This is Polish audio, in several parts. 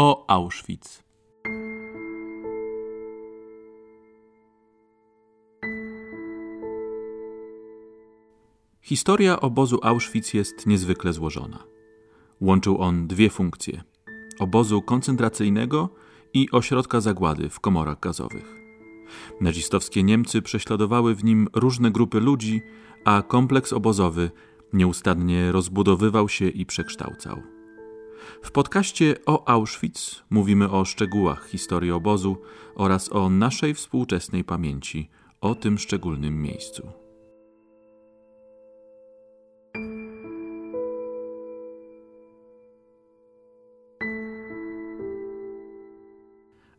o Auschwitz. Historia obozu Auschwitz jest niezwykle złożona. Łączył on dwie funkcje: obozu koncentracyjnego i ośrodka zagłady w komorach gazowych. Nazistowskie Niemcy prześladowały w nim różne grupy ludzi, a kompleks obozowy nieustannie rozbudowywał się i przekształcał. W podcaście o Auschwitz mówimy o szczegółach historii obozu oraz o naszej współczesnej pamięci o tym szczególnym miejscu.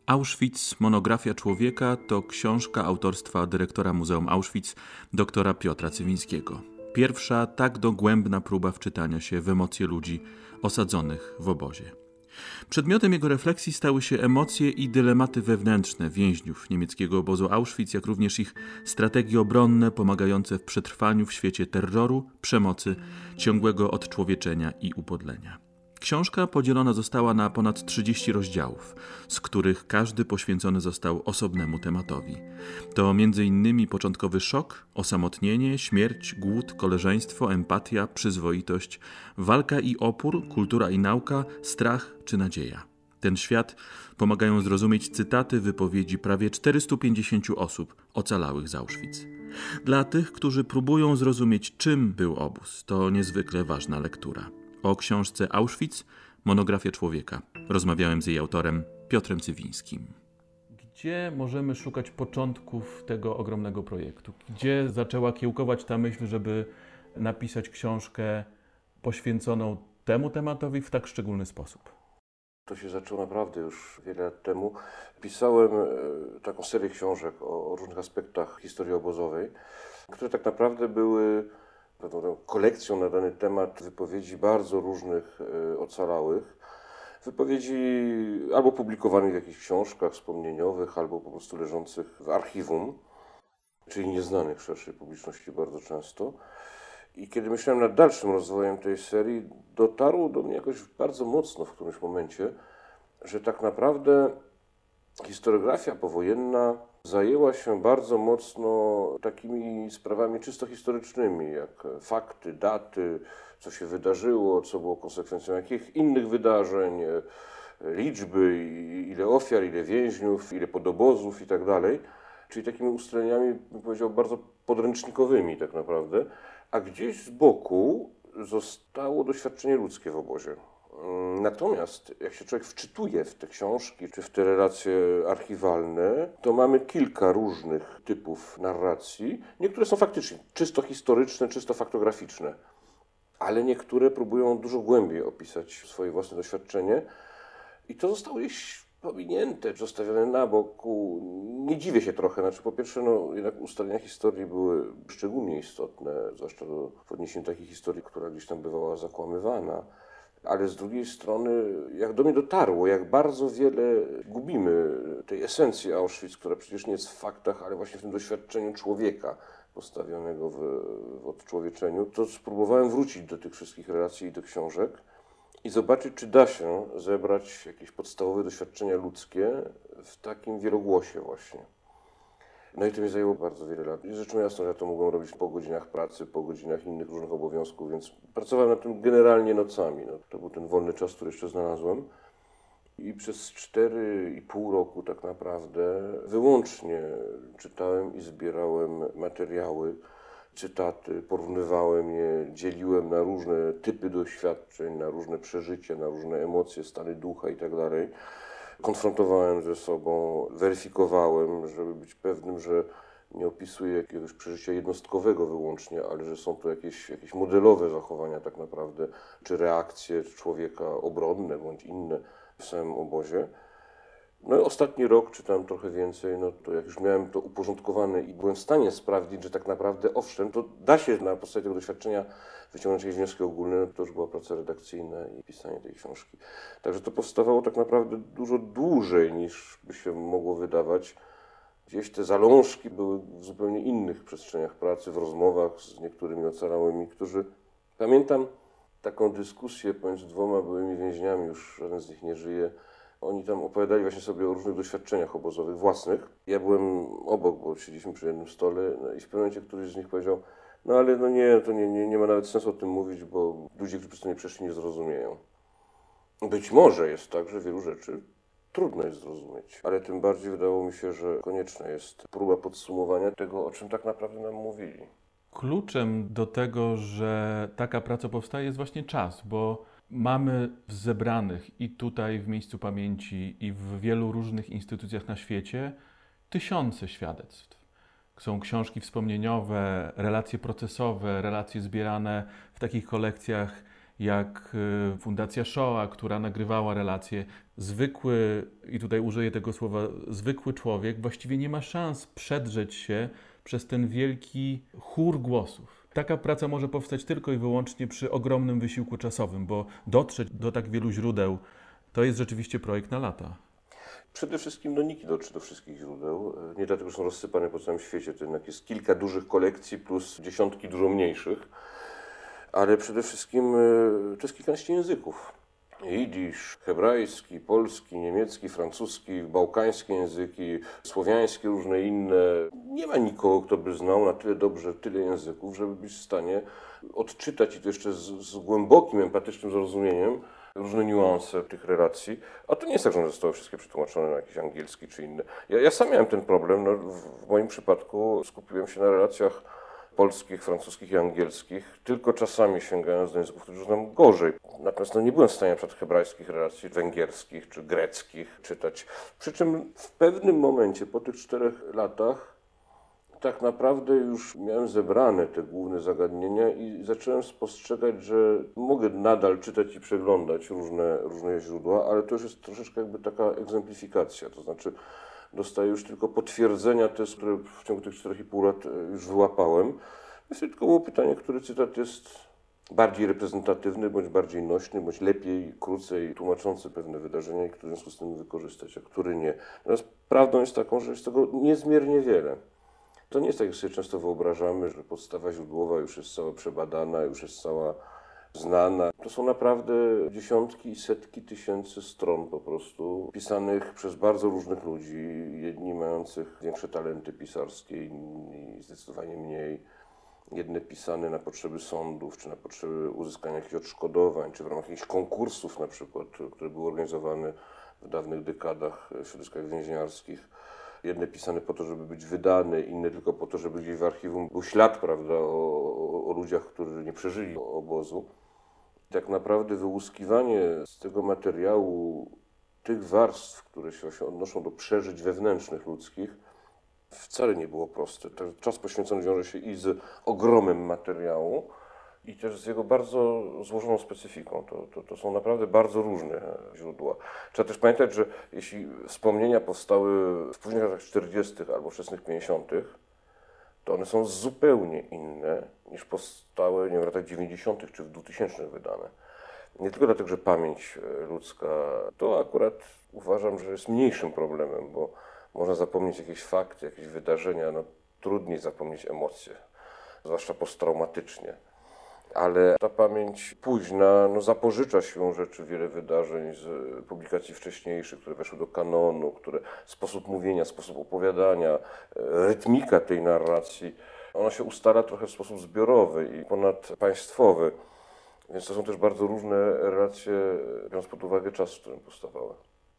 Auschwitz Monografia Człowieka to książka autorstwa dyrektora Muzeum Auschwitz doktora Piotra Cywińskiego. Pierwsza tak dogłębna próba wczytania się w emocje ludzi osadzonych w obozie. Przedmiotem jego refleksji stały się emocje i dylematy wewnętrzne więźniów niemieckiego obozu Auschwitz, jak również ich strategie obronne pomagające w przetrwaniu w świecie terroru, przemocy, ciągłego odczłowieczenia i upodlenia. Książka podzielona została na ponad 30 rozdziałów, z których każdy poświęcony został osobnemu tematowi. To m.in. początkowy szok, osamotnienie, śmierć, głód, koleżeństwo, empatia, przyzwoitość, walka i opór, kultura i nauka, strach czy nadzieja. Ten świat pomagają zrozumieć cytaty wypowiedzi prawie 450 osób ocalałych z Auschwitz. Dla tych, którzy próbują zrozumieć, czym był obóz, to niezwykle ważna lektura o książce Auschwitz Monografia człowieka. Rozmawiałem z jej autorem Piotrem Cywińskim. Gdzie możemy szukać początków tego ogromnego projektu? Gdzie zaczęła kiełkować ta myśl, żeby napisać książkę poświęconą temu tematowi w tak szczególny sposób? To się zaczęło naprawdę już wiele lat temu. Pisałem e, taką serię książek o, różnych aspektach historii obozowej, które tak naprawdę były pewną kolekcją na dany temat wypowiedzi bardzo różnych e, ocalałych. Wypowiedzi albo publikowanych w jakichś książkach wspomnieniowych, albo po prostu leżących w archiwum, czyli nieznanych szerszej publiczności bardzo często. I kiedy myślałem nad dalszym rozwojem tej serii, dotarło do mnie jakoś bardzo mocno w którymś momencie, że tak naprawdę historiografia powojenna zajęła się bardzo mocno takimi sprawami czysto historycznymi, jak fakty, daty, co się wydarzyło, co było konsekwencją jakich innych wydarzeń, liczby, ile ofiar, ile więźniów, ile podobozów i tak. Czyli takimi ustaleniami, bym powiedział, bardzo podręcznikowymi tak naprawdę. A gdzieś z boku zostało doświadczenie ludzkie w obozie. Mm, natomiast jak się człowiek wczytuje w te książki czy w te relacje archiwalne, to mamy kilka różnych typów narracji. Niektóre są faktycznie czysto historyczne, czysto faktograficzne, ale niektóre próbują dużo głębiej opisać swoje własne doświadczenie i to zostało gdzieś pominięte, zostawione na boku. Nie dziwię się trochę. Znaczy, po pierwsze, no, jednak ustalenia historii były szczególnie istotne, zwłaszcza w odniesieniu do takiej historii, która gdzieś tam bywała zakłamywana ale z drugiej strony, jak do mnie dotarło, jak bardzo wiele gubimy tej esencji Auschwitz, która przecież nie jest w faktach, ale właśnie w tym doświadczeniu człowieka postawionego w, w odczłowieczeniu, to spróbowałem wrócić do tych wszystkich relacji i do książek i zobaczyć, czy da się zebrać jakieś podstawowe doświadczenia ludzkie w takim wielogłosie właśnie. No i to mi zajęło bardzo wiele lat. I rzeczą jasną, że ja to mogłem robić po godzinach pracy, po godzinach innych różnych obowiązków, więc pracowałem nad tym generalnie nocami. No, to był ten wolny czas, który jeszcze znalazłem. I przez 4,5 roku tak naprawdę wyłącznie czytałem i zbierałem materiały, cytaty, porównywałem je, dzieliłem na różne typy doświadczeń, na różne przeżycia, na różne emocje, stany ducha itd. Konfrontowałem ze sobą, weryfikowałem, żeby być pewnym, że nie opisuję jakiegoś przeżycia jednostkowego wyłącznie, ale że są to jakieś, jakieś modelowe zachowania tak naprawdę, czy reakcje człowieka obronne bądź inne w samym obozie. No i ostatni rok czytałem trochę więcej, no to jak już miałem to uporządkowane i byłem w stanie sprawdzić, że tak naprawdę owszem, to da się na podstawie tego doświadczenia wyciągnąć jakieś wnioski ogólne, no to już była praca redakcyjna i pisanie tej książki. Także to powstawało tak naprawdę dużo dłużej niż by się mogło wydawać. Gdzieś te zalążki były w zupełnie innych przestrzeniach pracy, w rozmowach z niektórymi ocalałymi, którzy... Pamiętam taką dyskusję pomiędzy dwoma byłymi więźniami, już żaden z nich nie żyje, Oni tam opowiadali właśnie sobie o różnych doświadczeniach obozowych własnych. Ja byłem obok, bo siedzieliśmy przy jednym stole no i w pewnym momencie któryś z nich powiedział, no ale no nie, to nie, nie, nie ma nawet sensu o tym mówić, bo ludzie, którzy przez to nie przeszli, nie zrozumieją. Być może jest tak, że wielu rzeczy trudno jest zrozumieć, ale tym bardziej wydało mi się, że konieczna jest próba podsumowania tego, o czym tak naprawdę nam mówili. Kluczem do tego, że taka praca powstaje, jest właśnie czas, bo mamy zebranych i tutaj w miejscu pamięci, i w wielu różnych instytucjach na świecie tysiące świadectw. Są książki wspomnieniowe, relacje procesowe, relacje zbierane w takich kolekcjach jak y, Fundacja Shoah, która nagrywała relacje. Zwykły, i tutaj użyję tego słowa, zwykły człowiek właściwie nie ma szans przedrzeć się przez ten wielki chór głosów. Taka praca może powstać tylko i wyłącznie przy ogromnym wysiłku czasowym, bo dotrzeć do tak wielu źródeł to jest rzeczywiście projekt na lata. Przede wszystkim no, nikt dotrze do wszystkich źródeł. Nie dlatego, że są rozsypane po całym świecie. To jednak jest kilka dużych kolekcji plus dziesiątki dużo mniejszych. Ale przede wszystkim e, to jest kilkanaście języków. Jidysz, hebrajski, polski, niemiecki, francuski, bałkańskie języki, słowiańskie, różne inne. Nie ma nikogo, kto by znał na tyle dobrze tyle języków, żeby być w stanie odczytać i to jeszcze z, z głębokim, empatycznym zrozumieniem różne niuanse tych relacji. A to nie jest tak, że one zostały wszystkie przetłumaczone na jakiś angielski czy inny. Ja, ja sam miałem ten problem. No, w moim przypadku skupiłem się na relacjach polskich, francuskich i angielskich, tylko czasami sięgając do języków, których znam gorzej. Natomiast no, nie byłem w stanie przed hebrajskich relacji węgierskich czy greckich czytać. Przy czym w pewnym momencie, po tych czterech latach, tak naprawdę już miałem zebrane te główne zagadnienia i zacząłem spostrzegać, że mogę nadal czytać i przeglądać różne, różne źródła, ale to już jest troszeczkę jakby taka egzemplifikacja, to znaczy dostaję już tylko potwierdzenia te, które w ciągu tych 4,5 lat e, już wyłapałem. Więc tylko było pytanie, który cytat jest bardziej reprezentatywny, bądź bardziej nośny, bądź lepiej, krócej tłumaczący pewne wydarzenia i który w związku z tym wykorzystać, a który nie. Natomiast prawdą jest taką, że jest tego niezmiernie wiele. To nie jest tak, jak sobie często wyobrażamy, że podstawa źródłowa już jest cała przebadana, już jest cała znana. To są naprawdę dziesiątki i setki tysięcy stron po prostu, pisanych przez bardzo różnych ludzi, jedni mających większe talenty pisarskie, inni zdecydowanie mniej. Jedne pisane na potrzeby sądów, czy na potrzeby uzyskania jakichś odszkodowań, czy w ramach jakichś konkursów na przykład, które były organizowane w dawnych dekadach w środowiskach więźniarskich jedne pisane po to, żeby być wydane, inne tylko po to, żeby gdzieś w archiwum był ślad, prawda, o, o, ludziach, którzy nie przeżyli obozu. Tak naprawdę wyłuskiwanie z tego materiału tych warstw, które się odnoszą do przeżyć wewnętrznych ludzkich, wcale nie było proste. Ten czas poświęcony wiąże się i z ogromem materiału, i też z jego bardzo złożoną specyfiką. To, to, to, są naprawdę bardzo różne źródła. Trzeba też pamiętać, że jeśli wspomnienia powstały w późnych latach 40. albo wczesnych 50., to one są zupełnie inne niż powstałe nie wiem, w latach 90. czy w 2000 wydane. Nie tylko dlatego, że pamięć ludzka to akurat uważam, że jest mniejszym problemem, bo można zapomnieć jakieś fakty, jakieś wydarzenia, no trudniej zapomnieć emocje, zwłaszcza posttraumatycznie ale ta pamięć późna no, zapożycza się rzeczy, wiele wydarzeń z publikacji wcześniejszych, które weszły do kanonu, które sposób mówienia, sposób opowiadania, rytmika tej narracji, ona się ustala trochę w sposób zbiorowy i ponadpaństwowy. Więc to są też bardzo różne relacje, biorąc pod uwagę czas, w którym powstawały.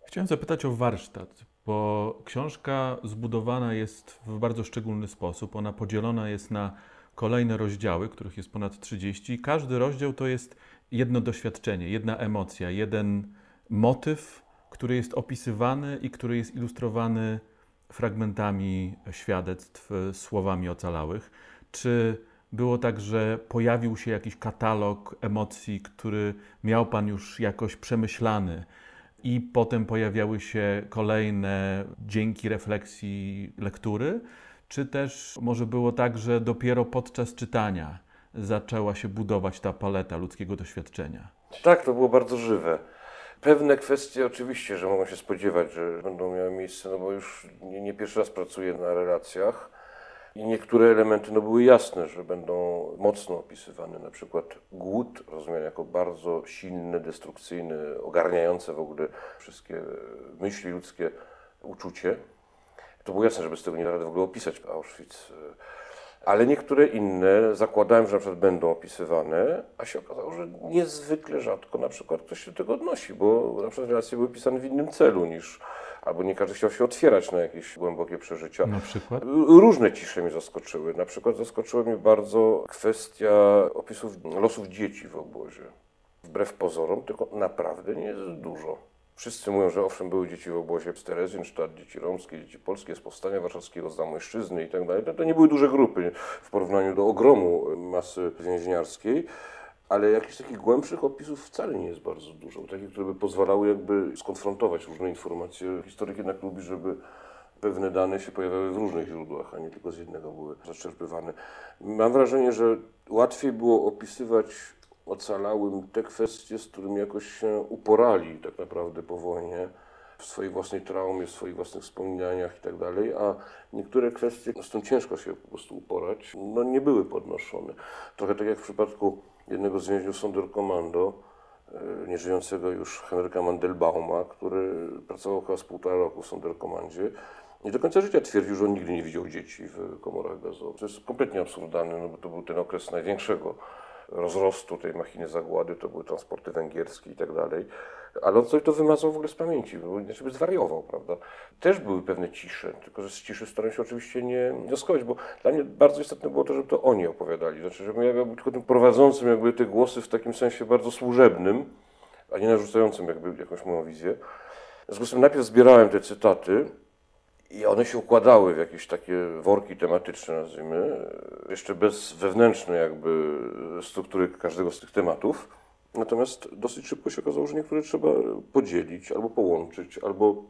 Chciałem zapytać o warsztat, bo książka zbudowana jest w bardzo szczególny sposób. Ona podzielona jest na kolejne rozdziały, których jest ponad 30. Każdy rozdział to jest jedno doświadczenie, jedna emocja, jeden motyw, który jest opisywany i który jest ilustrowany fragmentami świadectw, słowami ocalałych. Czy było tak, że pojawił się jakiś katalog emocji, który miał Pan już jakoś przemyślany, i potem pojawiały się kolejne dzięki refleksji lektury? Czy też może było tak, że dopiero podczas czytania zaczęła się budować ta paleta ludzkiego doświadczenia? Tak, to było bardzo żywe. Pewne kwestie oczywiście, że mogą się spodziewać, że będą miały miejsce, no bo już nie, nie pierwszy raz pracuję na relacjach. I niektóre elementy no, były jasne, że będą mocno opisywane, na przykład głód rozumiany jako bardzo silny, destrukcyjny, ogarniające w ogóle wszystkie myśli ludzkie uczucie. To było jasne, że bez tego nie da rady w ogóle opisać Auschwitz. Ale niektóre inne zakładałem, że na przykład będą opisywane, a się okazało, że niezwykle rzadko na przykład ktoś się do tego odnosi, bo na przykład relacje były pisane w innym celu niż albo nie każdy chciał się otwierać na jakieś głębokie przeżycia. Na przykład? Różne cisze mnie zaskoczyły. Na przykład zaskoczyła mnie bardzo kwestia opisów losów dzieci w obozie. Wbrew pozorom, tylko naprawdę nie jest dużo. Wszyscy mówią, że owszem, były dzieci w obozie z dzieci romskie, dzieci polskie z Powstania Warszawskiego, z Zamojszczyzny i tak dalej. To nie były duże grupy w porównaniu do ogromu masy więźniarskiej ale jakichś takich głębszych opisów wcale nie jest bardzo dużo. Takich, które by pozwalały jakby skonfrontować różne informacje. Historyk jednak lubi, żeby pewne dane się pojawiały w różnych źródłach, a nie tylko z jednego były zaczerpywane. Mam wrażenie, że łatwiej było opisywać ocalałym te kwestie, z którymi jakoś się uporali tak naprawdę po wojnie, w swojej własnej traumie, w swoich własnych wspominaniach i tak dalej, a niektóre kwestie, z tym ciężko się po prostu uporać, no nie były podnoszone. Trochę tak jak w przypadku jednego z więźniów Sonderkommando, e, nieżyjącego już Henryka Mandelbauma, który pracował chyba z półtora roku w Sonderkommandzie. Nie do końca życia twierdził, że on nigdy nie widział dzieci w komorach gazowych. To jest kompletnie absurdalne, no bo to był ten okres największego rozrostu tej machiny zagłady, to były transporty węgierskie i tak dalej. Ale on sobie to wymazał w ogóle z pamięci, bo inaczej by zwariował, prawda? Też były pewne cisze, tylko że z ciszy staram się oczywiście nie wnioskować, bo dla mnie bardzo istotne było to, żeby to oni opowiadali. Znaczy, żebym ja był tylko tym prowadzącym jakby te głosy w takim sensie bardzo służebnym, a nie narzucającym jakby jakąś moją wizję. W związku z tym najpierw zbierałem te cytaty, i one się układały w jakieś takie worki tematyczne, nazwijmy, jeszcze bez wewnętrznej jakby struktury każdego z tych tematów. Natomiast dosyć szybko się okazało, że niektóre trzeba podzielić, albo połączyć, albo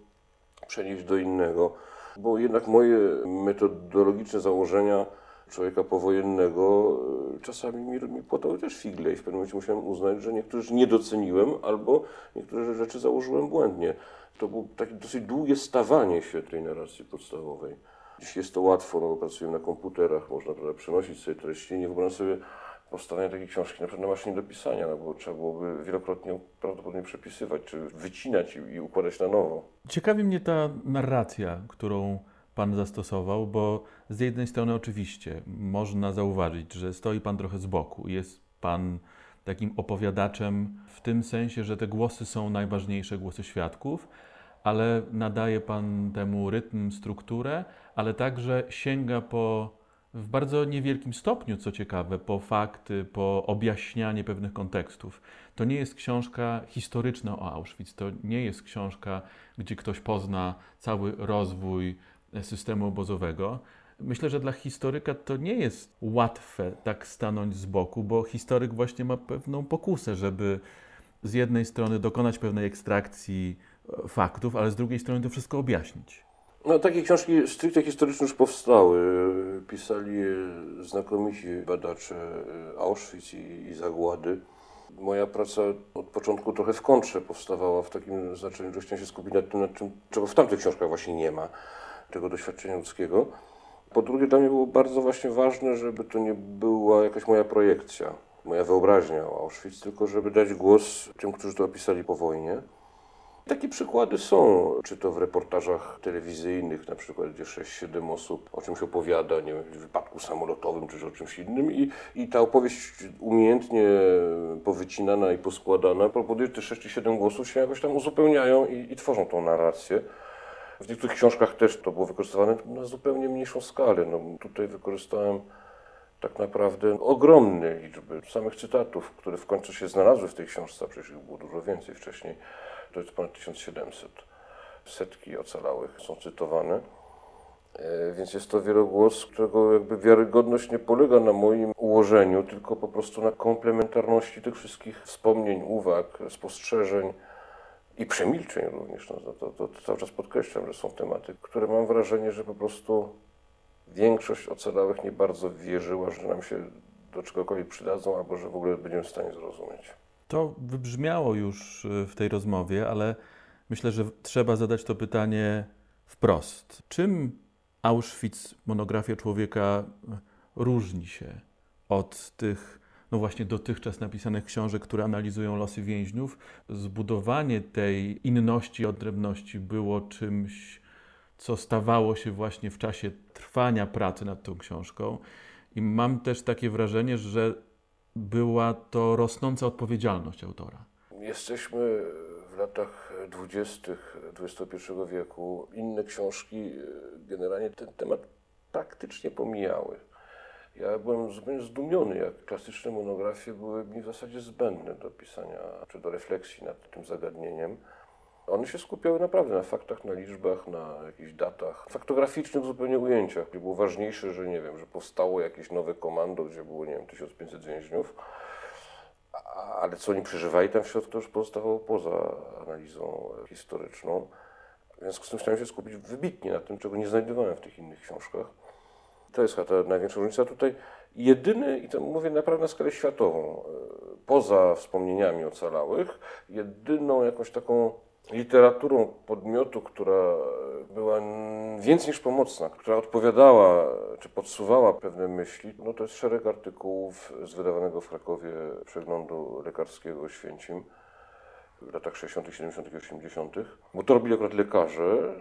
przenieść do innego, bo jednak moje metodologiczne założenia człowieka powojennego czasami mi, mi też figle i w pewnym momencie musiałem uznać, że niektóre nie doceniłem, albo niektóre rzeczy założyłem błędnie to było takie dosyć długie stawanie się tej narracji podstawowej. Dziś jest to łatwo, no bo pracujemy na komputerach, można prawda, przenosić sobie treści. Nie wyobrażam sobie powstania takiej książki na przykład na maszynie do pisania, no bo trzeba byłoby wielokrotnie prawdopodobnie przepisywać, czy wycinać i, i układać na nowo. Ciekawi mnie ta narracja, którą Pan zastosował, bo z jednej strony oczywiście można zauważyć, że stoi Pan trochę z boku. Jest Pan takim opowiadaczem w tym sensie, że te głosy są najważniejsze, głosy świadków, ale nadaje Pan temu rytm, strukturę, ale także sięga po, w bardzo niewielkim stopniu, co ciekawe, po fakty, po objaśnianie pewnych kontekstów. To nie jest książka historyczna o Auschwitz, to nie jest książka, gdzie ktoś pozna cały rozwój systemu obozowego. Myślę, że dla historyka to nie jest łatwe tak stanąć z boku, bo historyk właśnie ma pewną pokusę, żeby z jednej strony dokonać pewnej ekstrakcji faktów, ale z drugiej strony to wszystko objaśnić. No, takie książki stricte historyczne już powstały. Pisali znakomici badacze Auschwitz i, i zagłady. Moja praca od początku trochę w kontrze powstawała w takim znaczeniu, że chciałem się skupić na tym, nad czym, czego w tamtych książkach właśnie nie ma, tego doświadczenia ludzkiego. Po drugie, dla mnie było bardzo właśnie ważne, żeby to nie była jakaś moja projekcja, moja wyobraźnia o Auschwitz, tylko żeby dać głos tym, którzy to opisali po wojnie. Takie przykłady są, czy to w reportażach telewizyjnych, na przykład, gdzie 6-7 osób o czymś opowiada, nie wiem, w wypadku samolotowym, czy o czymś innym i, i ta opowieść umiejętnie powycinana i poskładana powoduje, że te 6 7 głosów się jakoś tam uzupełniają i, i tworzą tą narrację. W niektórych książkach też to było wykorzystywane na zupełnie mniejszą skalę. No, tutaj wykorzystałem tak naprawdę ogromne liczby samych cytatów, które w końcu się znalazły w tej książce, a przecież ich było dużo więcej wcześniej to jest ponad 1700. Setki ocalałych są cytowane. E, więc jest to wielogłos, którego jakby wiarygodność nie polega na moim ułożeniu, tylko po prostu na komplementarności tych wszystkich wspomnień, uwag, spostrzeżeń i przemilczeń również. No, to, to, to cały czas podkreślam, że są tematy, które mam wrażenie, że po prostu większość ocalałych nie bardzo wierzyła, że nam się do czegokolwiek przydadzą, albo że w ogóle będziemy w stanie zrozumieć. To wybrzmiało już y, w tej rozmowie, ale myślę, że trzeba zadać to pytanie wprost. Czym Auschwitz, monografia człowieka różni się od tych, no właśnie dotychczas napisanych książek, które analizują losy więźniów. Zbudowanie tej inności, odrębności było czymś, co stawało się właśnie w czasie trwania pracy nad tą książką. I mam też takie wrażenie, że była to rosnąca odpowiedzialność autora. Jesteśmy w latach dwudziestych XXI wieku. Inne książki generalnie ten temat praktycznie pomijały. Ja byłem zupełnie zdumiony, jak klasyczne monografie były mi w zasadzie zbędne do pisania czy do refleksji nad tym zagadnieniem. One się skupiały naprawdę na faktach, na liczbach, na jakichś datach, faktograficznych zupełnie ujęciach, było ważniejsze, że nie wiem, że powstało jakieś nowe komando, gdzie było, nie wiem, 1500 więźniów, ale co oni przeżywali tam w środku, to już pozostawało poza analizą historyczną. W związku z tym chciałem się skupić wybitnie na tym, czego nie znajdowałem w tych innych książkach. To jest chyba ta największa różnica tutaj. Jedyny, i to mówię naprawdę na skalę światową, e, poza wspomnieniami ocalałych, jedyną jakąś taką literaturą podmiotu, która była więcej niż pomocna, która odpowiadała czy podsuwała pewne myśli, no to jest szereg artykułów z wydawanego w Krakowie przeglądu lekarskiego Święcim w latach 60., 70., 80., bo to robili akurat lekarze,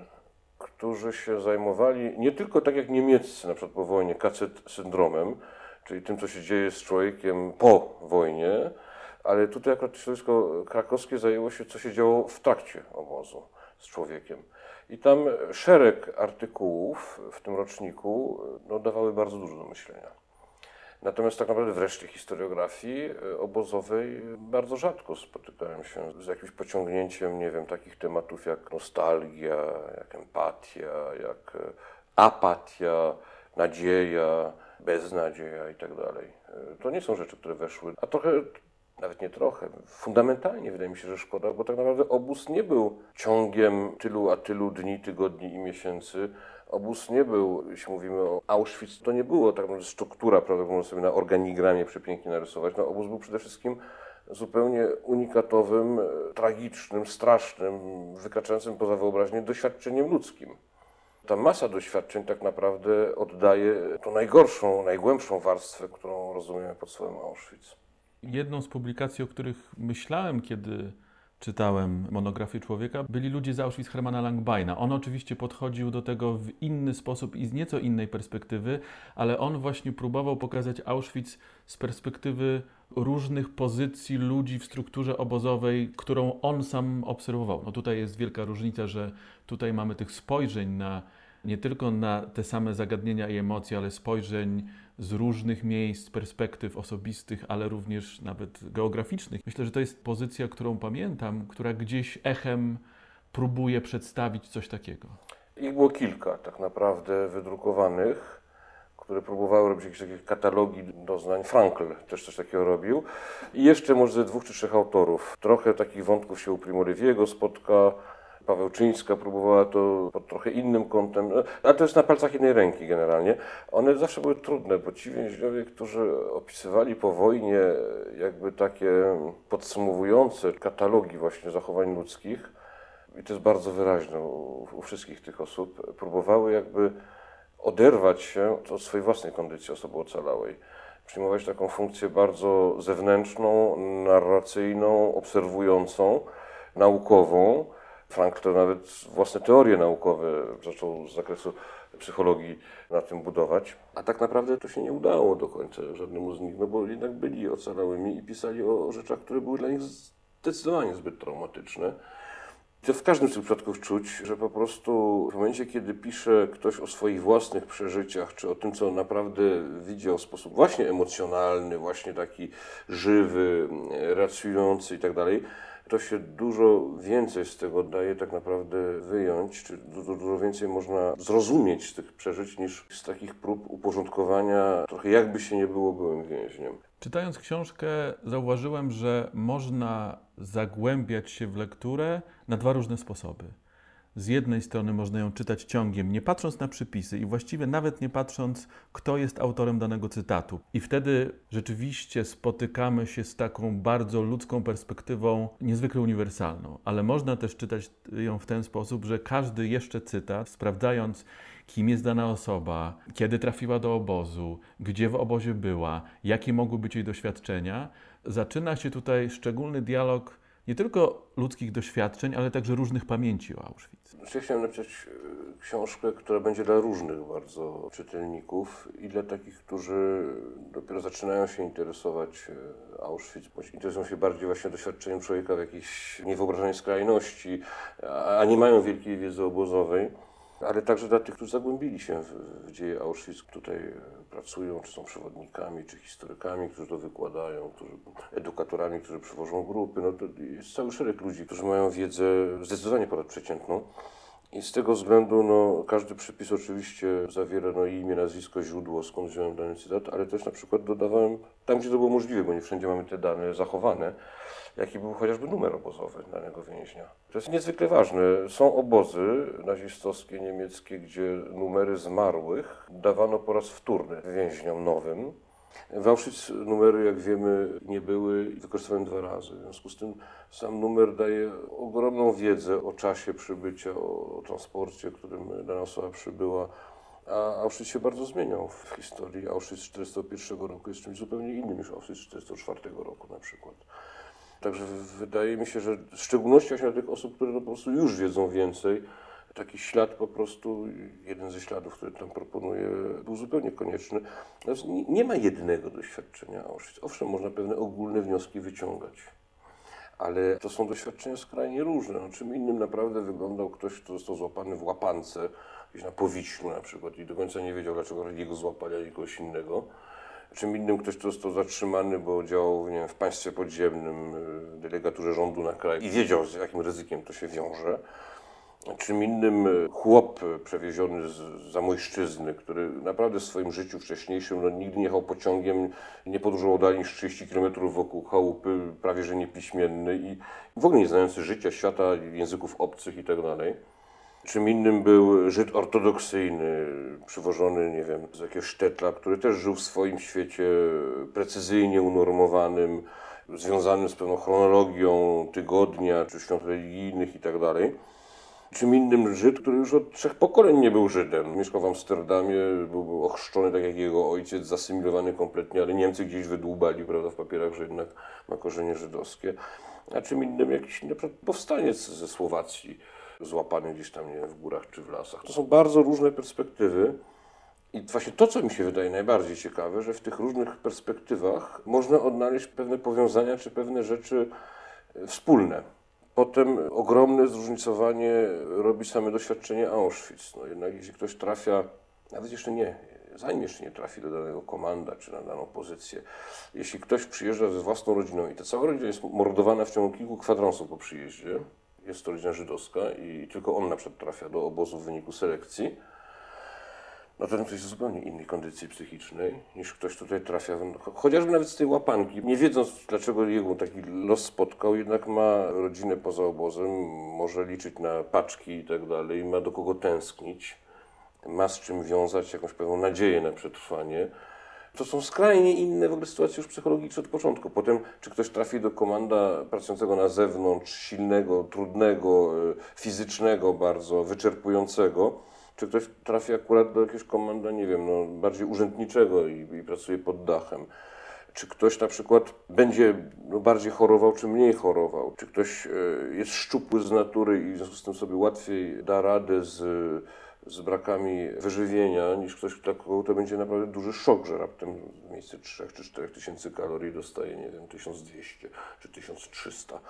którzy się zajmowali nie tylko tak jak niemieccy, na przykład po wojnie, kacet syndromem, czyli tym, co się dzieje z człowiekiem po wojnie, ale tutaj akurat środowisko krakowskie zajęło się, co się działo w trakcie obozu z człowiekiem. I tam szereg artykułów w tym roczniku no, dawały bardzo dużo do myślenia. Natomiast tak naprawdę w reszcie historiografii e, obozowej bardzo rzadko spotykałem się z jakimś pociągnięciem, nie wiem, takich tematów jak nostalgia, jak empatia, jak e, apatia, nadzieja, beznadzieja i tak dalej. E, to nie są rzeczy, które weszły, a trochę nawet nie trochę, fundamentalnie wydaje mi się, że szkoda, bo tak naprawdę obóz nie był ciągiem tylu a tylu dni, tygodni i miesięcy. Obóz nie był, jeśli mówimy o Auschwitz, to nie było tak naprawdę struktura, prawda, można sobie na organigramie przepięknie narysować. No, obóz był przede wszystkim zupełnie unikatowym, tragicznym, strasznym, wykraczającym poza wyobraźnię doświadczeniem ludzkim. Ta masa doświadczeń tak naprawdę oddaje tą najgorszą, najgłębszą warstwę, którą rozumiemy pod słowem Auschwitz. Jedną z publikacji, o których myślałem, kiedy czytałem monografię człowieka, byli ludzie z Auschwitz Hermana Langbeina. On oczywiście podchodził do tego w inny sposób i z nieco innej perspektywy, ale on właśnie próbował pokazać Auschwitz z perspektywy różnych pozycji ludzi w strukturze obozowej, którą on sam obserwował. No tutaj jest wielka różnica, że tutaj mamy tych spojrzeń na nie tylko na te same zagadnienia i emocje, ale spojrzeń z różnych miejsc, perspektyw osobistych, ale również nawet geograficznych. Myślę, że to jest pozycja, którą pamiętam, która gdzieś echem próbuje przedstawić coś takiego. Ich było kilka tak naprawdę wydrukowanych, które próbowały robić jakieś takie katalogi doznań. Frankl też coś takiego robił. I jeszcze może dwóch czy trzech autorów. Trochę takich wątków się u Primo Leviego spotka, Paweł Czyńska próbowała to pod trochę innym kątem, no, ale to jest na palcach jednej ręki generalnie. One zawsze były trudne, bo ci więźniowie, którzy opisywali po wojnie jakby takie podsumowujące katalogi właśnie zachowań ludzkich, i to jest bardzo wyraźne u, u wszystkich tych osób, próbowały jakby oderwać się od swojej własnej kondycji osoby ocalałej. Przyjmować taką funkcję bardzo zewnętrzną, narracyjną, obserwującą, naukową, Frank to nawet własne teorie naukowe zaczął z zakresu psychologii na tym budować. A tak naprawdę to się nie udało do końca żadnemu z nich, no bo jednak byli ocalałymi i pisali o rzeczach, które były dla nich zdecydowanie zbyt traumatyczne. To w każdym z tych przypadków czuć, że po prostu w momencie, kiedy pisze ktoś o swoich własnych przeżyciach, czy o tym, co naprawdę widział w sposób właśnie emocjonalny, właśnie taki żywy, racjonujący i tak dalej, to się dużo więcej z tego daje tak naprawdę wyjąć, czy dużo, więcej można zrozumieć z tych przeżyć niż z takich prób uporządkowania trochę jakby się nie było byłym więźniem. Czytając książkę zauważyłem, że można zagłębiać się w lekturę na dwa różne sposoby z jednej strony można ją czytać ciągiem, nie patrząc na przypisy i właściwie nawet nie patrząc, kto jest autorem danego cytatu. I wtedy rzeczywiście spotykamy się z taką bardzo ludzką perspektywą, niezwykle uniwersalną. Ale można też czytać ją w ten sposób, że każdy jeszcze cytat, sprawdzając kim jest dana osoba, kiedy trafiła do obozu, gdzie w obozie była, jakie mogły być jej doświadczenia, zaczyna się tutaj szczególny dialog nie tylko ludzkich doświadczeń, ale także różnych pamięci o Auschwitz. Chciałem napisać e, książkę, która będzie dla różnych bardzo czytelników i dla takich, którzy dopiero zaczynają się interesować e, Auschwitz, bądź interesują się bardziej właśnie doświadczeniem człowieka w jakiejś niewyobrażonej skrajności, a nie mają wielkiej wiedzy obozowej ale także dla tych, którzy zagłębili się w, w dzieje Auschwitz, tutaj e, pracują, czy są przewodnikami, czy historykami, którzy to wykładają, którzy, edukatorami, którzy przywożą grupy. No to jest cały szereg ludzi, którzy mają wiedzę zdecydowanie ponadprzeciętną. I z tego względu no, każdy przypis oczywiście zawiera no, imię, nazwisko, źródło, skąd wziąłem dany cytat, ale też na przykład dodawałem tam, gdzie to było możliwe, bo nie wszędzie mamy te dane zachowane, jaki był chociażby numer obozowy danego więźnia. To jest niezwykle ważne. Są obozy nazistowskie, niemieckie, gdzie numery zmarłych dawano po raz wtórny więźniom nowym. W Auschwitz numery, jak wiemy, nie były wykorzystywane dwa razy. W związku z tym sam numer daje ogromną wiedzę o czasie przybycia, o transporcie, którym dana osoba przybyła. A Auschwitz się bardzo zmieniał w historii. Auschwitz 1941 roku jest czymś zupełnie innym niż Auschwitz 1944 roku na przykład. Także wydaje mi się, że w szczególności właśnie dla tych osób, które no po prostu już wiedzą więcej, taki ślad po prostu, jeden ze śladów, który tam proponuję, był zupełnie konieczny. nie ma jednego doświadczenia Auschwitz. Owszem, można pewne ogólne wnioski wyciągać, ale to są doświadczenia skrajnie różne. No, czym innym naprawdę wyglądał ktoś, kto został złapany w łapance, gdzieś na Powiślu na przykład i do końca nie wiedział, dlaczego jego złapali, a kogoś innego czym innym ktoś, kto został zatrzymany, bo działał nie wiem, w państwie podziemnym, y, delegaturze rządu na kraj i wiedział, z jakim ryzykiem to się wiąże. Czym innym y, chłop przewieziony z zamojszczyzny, który naprawdę w swoim życiu wcześniejszym no, nigdy nie jechał pociągiem, nie podróżował dalej niż 30 km wokół chałupy, prawie że niepiśmienny i w ogóle nie znający życia, świata, języków obcych itd. Tak Czym innym był Żyd ortodoksyjny, przywożony, nie wiem, z jakiegoś sztetla, który też żył w swoim świecie precyzyjnie unormowanym, związanym z pewną chronologią tygodnia czy świąt religijnych i tak. Czym innym Żyd, który już od trzech pokoleń nie był Żydem. Mieszkał w Amsterdamie, był ochrzczony tak jak jego ojciec, zasymilowany kompletnie, ale Niemcy gdzieś wydłubali prawda, w papierach, że jednak ma korzenie żydowskie. A czym innym jakiś na przykład powstaniec ze Słowacji złapany gdzieś tam nie w górach czy w lasach. To są bardzo różne perspektywy. I właśnie to, co mi się wydaje najbardziej ciekawe, że w tych różnych perspektywach można odnaleźć pewne powiązania czy pewne rzeczy e, wspólne. Potem ogromne zróżnicowanie robi same doświadczenie Auschwitz. No jednak jeśli ktoś trafia, nawet jeszcze nie, zanim jeszcze nie trafi do danego komanda czy na daną pozycję, jeśli ktoś przyjeżdża ze własną rodziną i ta cała rodzina jest mordowana w ciągu kilku kwadransów po przyjeździe, jest to rodzina żydowska i tylko on na przykład trafia do obozu w wyniku selekcji, no ten ktoś jest zupełnie innej kondycji psychicznej niż ktoś tutaj trafia, chociażby nawet z tej łapanki. Nie wiedząc, dlaczego jego taki los spotkał, jednak ma rodzinę poza obozem, może liczyć na paczki i tak dalej, ma do kogo tęsknić, ma z czym wiązać jakąś pewną nadzieję na przetrwanie. To są skrajnie inne w ogóle sytuacje już psychologiczne od początku. Potem, czy ktoś trafi do komanda pracującego na zewnątrz, silnego, trudnego, e, fizycznego bardzo, wyczerpującego, czy ktoś trafi akurat do jakiegoś komanda, nie wiem, no, bardziej urzędniczego i, i pracuje pod dachem. Czy ktoś na przykład będzie no, bardziej chorował, czy mniej chorował? Czy ktoś e, jest szczupły z natury i w związku z tym sobie łatwiej da radę z z brakami wyżywienia, niż ktoś, kogo to będzie naprawdę duży szok, że raptem w miejsce 3 czy 4 tysięcy kalorii dostaje, nie wiem, 1200 czy 1300.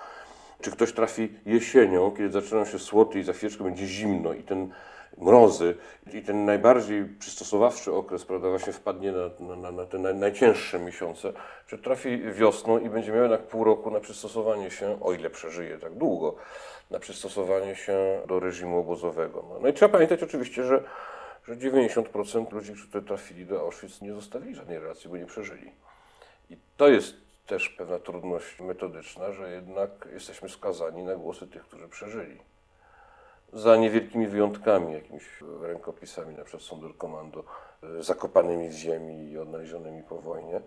Czy ktoś trafi jesienią, kiedy zaczynają się słoty i za chwileczkę będzie zimno i ten mrozy i ten najbardziej przystosowawczy okres, prawda, właśnie wpadnie na, na, na te naj, najcięższe miesiące, czy trafi wiosną i będzie miał jednak pół roku na przystosowanie się, o ile przeżyje tak długo, na przystosowanie się do reżimu obozowego. No, no i trzeba pamiętać oczywiście, że, że 90% ludzi, którzy trafili do Auschwitz, nie zostawili żadnej relacji, bo nie przeżyli. I to jest też pewna trudność metodyczna, że jednak jesteśmy skazani na głosy tych, którzy przeżyli. Za niewielkimi wyjątkami, jakimiś rękopisami, na przykład Sonderkommando, zakopanymi w ziemi i odnalezionymi po wojnie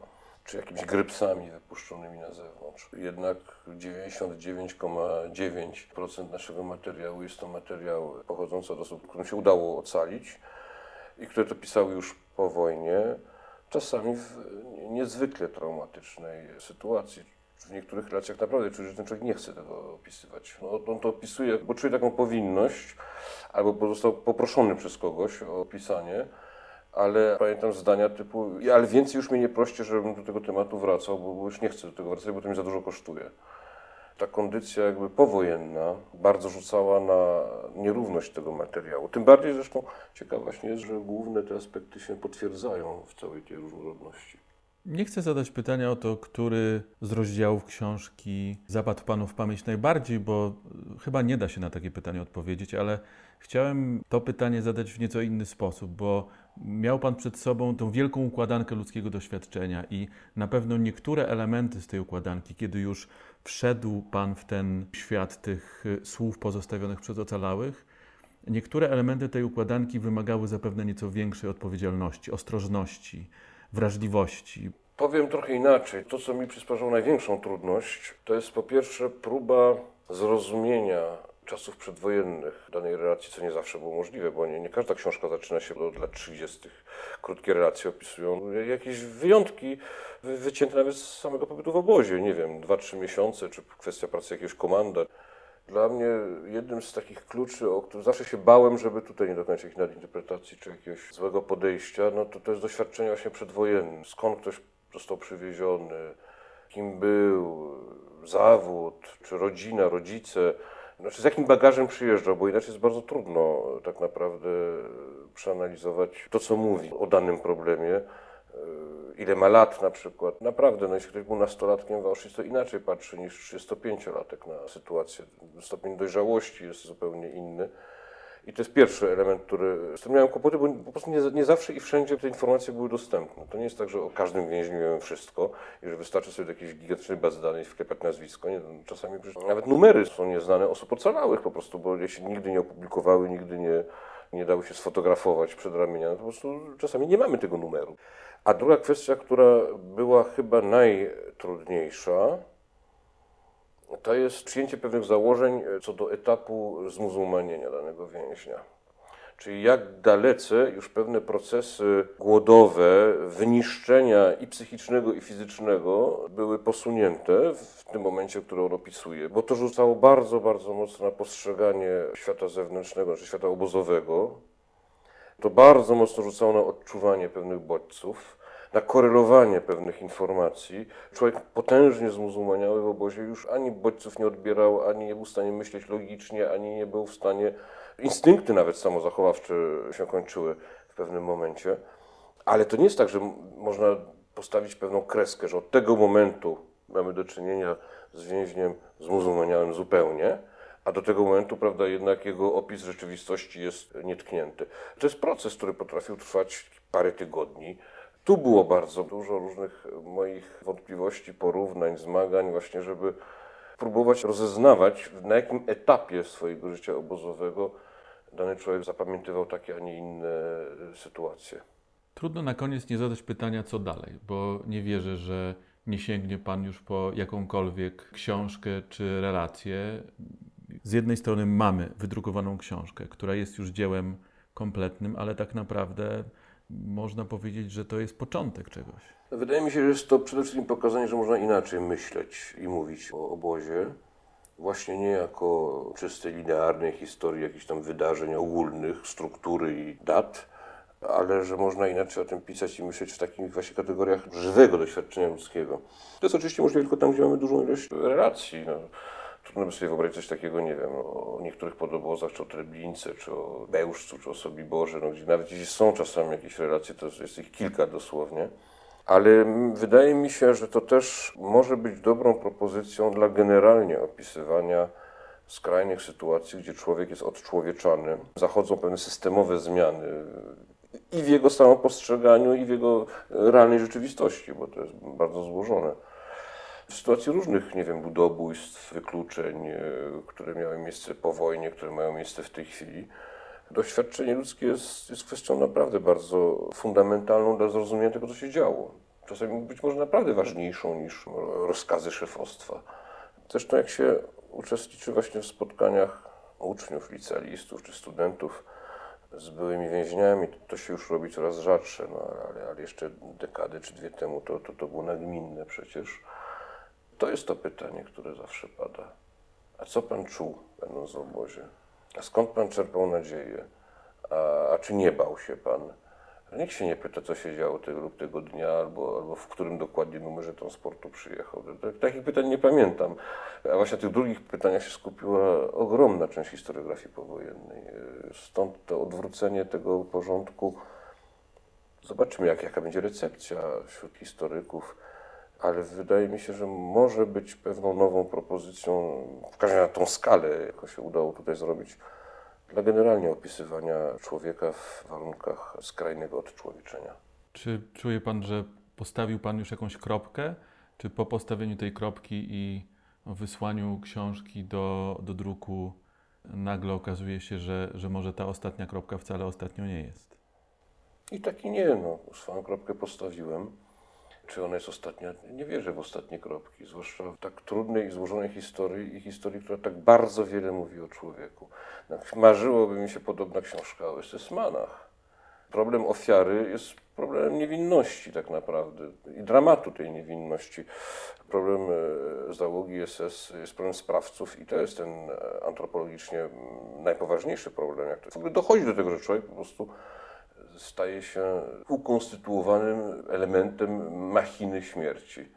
czy jakimiś grypsami wypuszczonymi na zewnątrz. Jednak 99,9% naszego materiału jest to materiał pochodzący od osób, którym się udało ocalić. i które to pisały już po wojnie, czasami w niezwykle traumatycznej sytuacji. W niektórych relacjach naprawdę czuje, że ten człowiek nie chce tego opisywać. No, on to opisuje, bo czuje taką powinność, albo został poproszony przez kogoś o opisanie, ale pamiętam zdania typu, ale więcej już mnie nie proście, żebym do tego tematu wracał, bo już nie chcę do tego wracać, bo to mi za dużo kosztuje ta kondycja jakby powojenna bardzo rzucała na nierówność tego materiału. Tym bardziej zresztą ciekawe właśnie jest, że główne te aspekty się potwierdzają w całej tej różnorodności. Nie chcę zadać pytania o to, który z rozdziałów książki zapadł Panu w pamięć najbardziej, bo chyba nie da się na takie pytanie odpowiedzieć, ale chciałem to pytanie zadać w nieco inny sposób, bo miał Pan przed sobą tą wielką układankę ludzkiego doświadczenia i na pewno niektóre elementy z tej układanki, kiedy już wszedł Pan w ten świat tych y, słów pozostawionych przez ocalałych, niektóre elementy tej układanki wymagały zapewne nieco większej odpowiedzialności, ostrożności, wrażliwości. Powiem trochę inaczej. To, co mi przysparzało największą trudność, to jest po pierwsze próba zrozumienia czasów przedwojennych danej relacji, co nie zawsze było możliwe, bo nie, nie każda książka zaczyna się od lat 30. Krótkie relacje opisują jakieś wyjątki wycięte nawet z samego pobytu w obozie, nie wiem, 2-3 miesiące, czy kwestia pracy jakiegoś komanda. Dla mnie jednym z takich kluczy, o których zawsze się bałem, żeby tutaj nie dokonać jakiejś nadinterpretacji czy jakiegoś złego podejścia, no to to jest doświadczenie właśnie przedwojenne. Skąd ktoś został przywieziony, kim był, zawód, czy rodzina, rodzice, znaczy z jakim bagażem przyjeżdżał, bo inaczej jest bardzo trudno tak naprawdę przeanalizować to, co mówi o danym problemie ile ma lat na przykład. Naprawdę, no jeśli ktoś był nastolatkiem w Auschwitz, to inaczej patrzy niż 35-latek na sytuację. Stopień dojrzałości jest zupełnie inny. I to jest pierwszy element, który, z którym miałem kłopoty, bo po prostu nie, nie, zawsze i wszędzie te informacje były dostępne. To nie jest tak, że o każdym więźniu wiemy wszystko i że wystarczy sobie do jakiejś gigantycznej bazy danych wklepać nazwisko. Nie, no, czasami nawet numery są nieznane osób ocalałych po prostu, bo jeśli nigdy nie opublikowały, nigdy nie, nie dały się sfotografować przed ramienia, no to po prostu czasami nie mamy tego numeru. A druga kwestia, która była chyba najtrudniejsza, to jest przyjęcie pewnych założeń co do etapu zmuzułmanienia danego więźnia. Czyli jak dalece już pewne procesy głodowe, wyniszczenia i psychicznego, i fizycznego były posunięte w tym momencie, który on opisuje. Bo to rzucało bardzo, bardzo mocno na postrzeganie świata zewnętrznego, czy świata obozowego, to bardzo mocno rzucało na odczuwanie pewnych bodźców, na korelowanie pewnych informacji. Człowiek potężnie zmuzułmaniały w obozie już ani bodźców nie odbierał, ani nie był w stanie myśleć logicznie, ani nie był w stanie... Instynkty nawet samozachowawcze się kończyły w pewnym momencie. Ale to nie jest tak, że można postawić pewną kreskę, że od tego momentu mamy do czynienia z więźniem zmuzułmaniałym zupełnie, a do tego momentu, prawda, jednak jego opis rzeczywistości jest nietknięty. To jest proces, który potrafił trwać parę tygodni. Tu było bardzo dużo różnych moich wątpliwości, porównań, zmagań, właśnie, żeby próbować rozeznawać, na jakim etapie swojego życia obozowego dany człowiek zapamiętywał takie, a nie inne sytuacje. Trudno na koniec nie zadać pytania, co dalej, bo nie wierzę, że nie sięgnie Pan już po jakąkolwiek książkę czy relację z jednej strony mamy wydrukowaną książkę, która jest już dziełem kompletnym, ale tak naprawdę można powiedzieć, że to jest początek czegoś. Wydaje mi się, że jest to przede wszystkim pokazanie, że można inaczej myśleć i mówić o obozie. Właśnie nie jako czystej, linearnej historii jakichś tam wydarzeń ogólnych, struktury i dat, ale że można inaczej o tym pisać i myśleć w takich właśnie kategoriach żywego doświadczenia ludzkiego. To jest oczywiście możliwe tylko tam, gdzie mamy dużą ilość relacji. No Trudno by sobie wyobrazić coś takiego, nie wiem, o niektórych podobozach, czy o Treblince, czy o Bełżcu, czy o Sobiborze, no, gdzie nawet jeśli są czasami jakieś relacje, to jest ich kilka dosłownie. Ale wydaje mi się, że to też może być dobrą propozycją dla generalnie opisywania skrajnych sytuacji, gdzie człowiek jest odczłowieczany. Zachodzą pewne systemowe zmiany i w jego samopostrzeganiu, i w jego realnej rzeczywistości, bo to jest bardzo złożone w sytuacji różnych, nie wiem, ludobójstw, wykluczeń, e, które miały miejsce po wojnie, które mają miejsce w tej chwili. Doświadczenie ludzkie jest, jest kwestią naprawdę bardzo fundamentalną dla zrozumienia tego, co się działo. Czasami być może naprawdę ważniejszą niż rozkazy szefostwa. Zresztą jak się uczestniczy właśnie w spotkaniach uczniów, licealistów czy studentów z byłymi więźniami, to się już robi coraz rzadsze, no, ale, ale jeszcze dekady czy dwie temu to, to, to było nagminne przecież. To jest to pytanie, które zawsze pada. A co pan czuł, będąc w obozie? A skąd pan czerpał nadzieję? A, a czy nie bał się pan? Nikt się nie pyta, co się działo tego lub tego dnia, albo, albo w którym dokładnie numerze transportu przyjechał. Takich pytań nie pamiętam. A właśnie na tych drugich pytaniach się skupiła ogromna część historiografii powojennej. Stąd to odwrócenie tego porządku. Zobaczymy, jak, jaka będzie recepcja wśród historyków, ale wydaje mi się, że może być pewną nową propozycją, w każdym razie na tą skalę, jaką się udało tutaj zrobić dla generalnie opisywania człowieka w warunkach skrajnego odczłowieczenia. Czy czuje Pan, że postawił Pan już jakąś kropkę? Czy po postawieniu tej kropki i wysłaniu książki do, do druku nagle okazuje się, że, że może ta ostatnia kropka wcale ostatnią nie jest? I tak i nie. No, swoją kropkę postawiłem. Czy ona jest ostatnia? Nie wierzę w ostatnie kropki, zwłaszcza w tak trudnej i złożonej historii i historii, która tak bardzo wiele mówi o człowieku. Marzyłoby mi się podobna książka o SS-manach. Problem ofiary jest problemem niewinności tak naprawdę i dramatu tej niewinności. Problem e, załogi SS jest problem sprawców i to jest ten e, antropologicznie najpoważniejszy problem. Jak to w ogóle dochodzi do tego, że człowiek po prostu staje się ukonstytuowanym elementem machiny śmierci.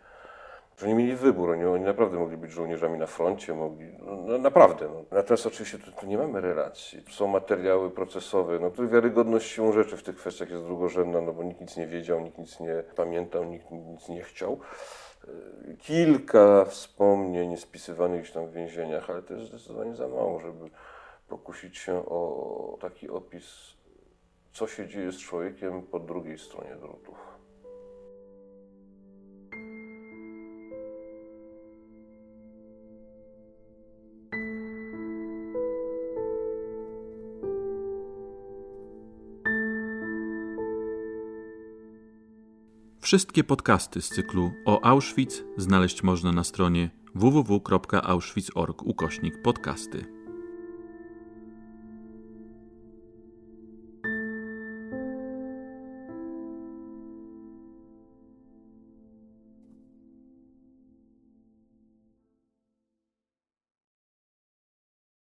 Że nie mieli wybór, oni, oni naprawdę mogli być żołnierzami na froncie, mogli, no, no naprawdę. No. Natomiast oczywiście tu, tu, nie mamy relacji. Są materiały procesowe, no, których wiarygodność siłą rzeczy w tych kwestiach jest drugorzędna, no bo nikt nic nie wiedział, nikt nic nie pamiętał, nikt nic nie chciał. Kilka wspomnień spisywanych tam w więzieniach, ale to jest zdecydowanie za mało, żeby pokusić się o taki opis co się dzieje z człowiekiem po drugiej stronie drutów. Wszystkie podcasty z cyklu o Auschwitz znaleźć można na stronie www.auschwitz.org ukośnik podcasty.